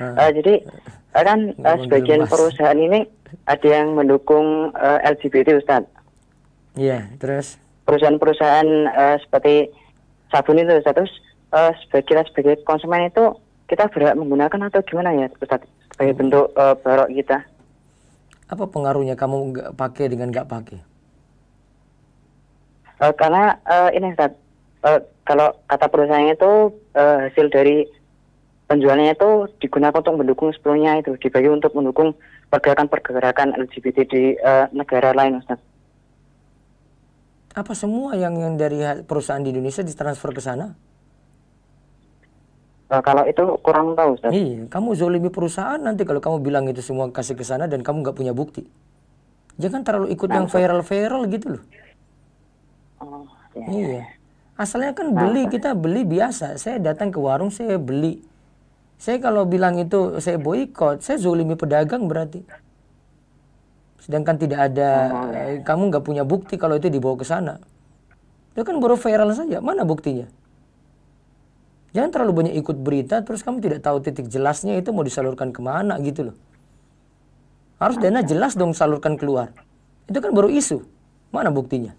Uh, jadi kan uh, sebagian perusahaan ini ada yang mendukung uh, LGBT Ustaz. Iya, terus perusahaan-perusahaan uh, seperti sabun itu Ustaz. Terus uh, sebagai sebagai konsumen itu kita berhak menggunakan atau gimana ya Ustaz sebagai hmm. bentuk uh, barok kita? Apa pengaruhnya kamu nggak pakai dengan nggak pakai? Uh, karena uh, ini Ustaz, uh, kalau kata perusahaan itu uh, hasil dari penjualannya itu digunakan untuk mendukung sepenuhnya itu dibagi untuk mendukung pergerakan-pergerakan LGBT di uh, negara lain Ustaz. Apa semua yang, yang dari perusahaan di Indonesia ditransfer ke sana? Uh, kalau itu kurang tahu Ustaz. Iya, kamu zolimi perusahaan nanti kalau kamu bilang itu semua kasih ke sana dan kamu nggak punya bukti. Jangan terlalu ikut nah, yang viral-viral gitu loh. Oh, ya. Iya. Asalnya kan beli, kita beli biasa. Saya datang ke warung, saya beli. Saya kalau bilang itu saya boykot, saya zolimi pedagang berarti. Sedangkan tidak ada, eh, kamu nggak punya bukti kalau itu dibawa ke sana. Itu kan baru viral saja, mana buktinya? Jangan terlalu banyak ikut berita, terus kamu tidak tahu titik jelasnya itu mau disalurkan ke mana gitu loh. Harus dana jelas dong salurkan keluar. Itu kan baru isu. Mana buktinya?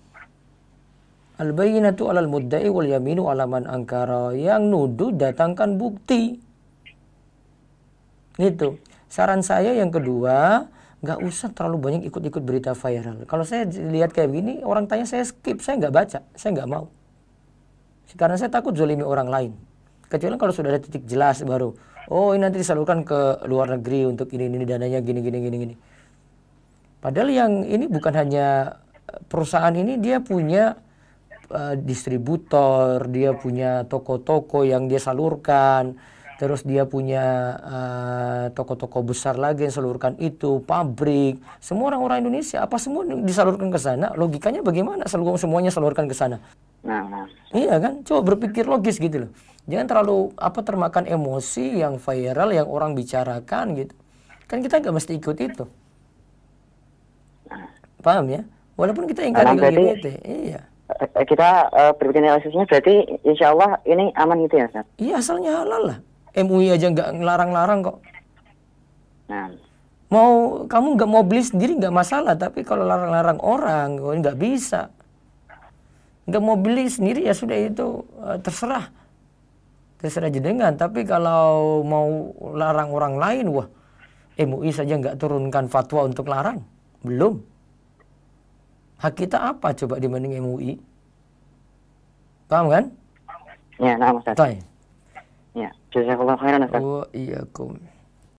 Al bayyinatu 'alal mudda'i wal yaminu 'ala man angkara. Yang nuduh datangkan bukti. Gitu. Saran saya yang kedua, nggak usah terlalu banyak ikut-ikut berita viral. Kalau saya lihat kayak begini, orang tanya saya skip, saya nggak baca, saya nggak mau. Karena saya takut zolimi orang lain. Kecuali kalau sudah ada titik jelas baru, oh ini nanti disalurkan ke luar negeri untuk ini ini dananya gini gini gini gini. Padahal yang ini bukan hanya perusahaan ini dia punya uh, distributor, dia punya toko-toko yang dia salurkan, terus dia punya eh, toko-toko uh, besar lagi yang salurkan itu, pabrik, semua orang-orang Indonesia apa semua disalurkan ke sana? Logikanya bagaimana? Seluruh semuanya salurkan ke sana. Nah, nah. Iya kan? Coba berpikir logis gitu loh. Jangan terlalu apa termakan emosi yang viral yang orang bicarakan gitu. Kan kita nggak mesti ikut itu. Paham ya? Walaupun kita ingkar LGBT, iya. Eh, kita uh, berbikin analisisnya berarti insya Allah ini aman gitu ya Ustaz? Iya asalnya halal lah. MUI aja nggak ngelarang-larang kok. Nah. Mau kamu nggak mau beli sendiri nggak masalah, tapi kalau larang-larang orang nggak bisa. Nggak mau beli sendiri ya sudah itu uh, terserah. Terserah jenengan. Tapi kalau mau larang orang lain, wah MUI saja nggak turunkan fatwa untuk larang. Belum. Hak kita apa coba dibanding MUI? Paham kan? Ya, nah Ustaz. Ya, jazakallah khairan Ustaz. Wa iyyakum.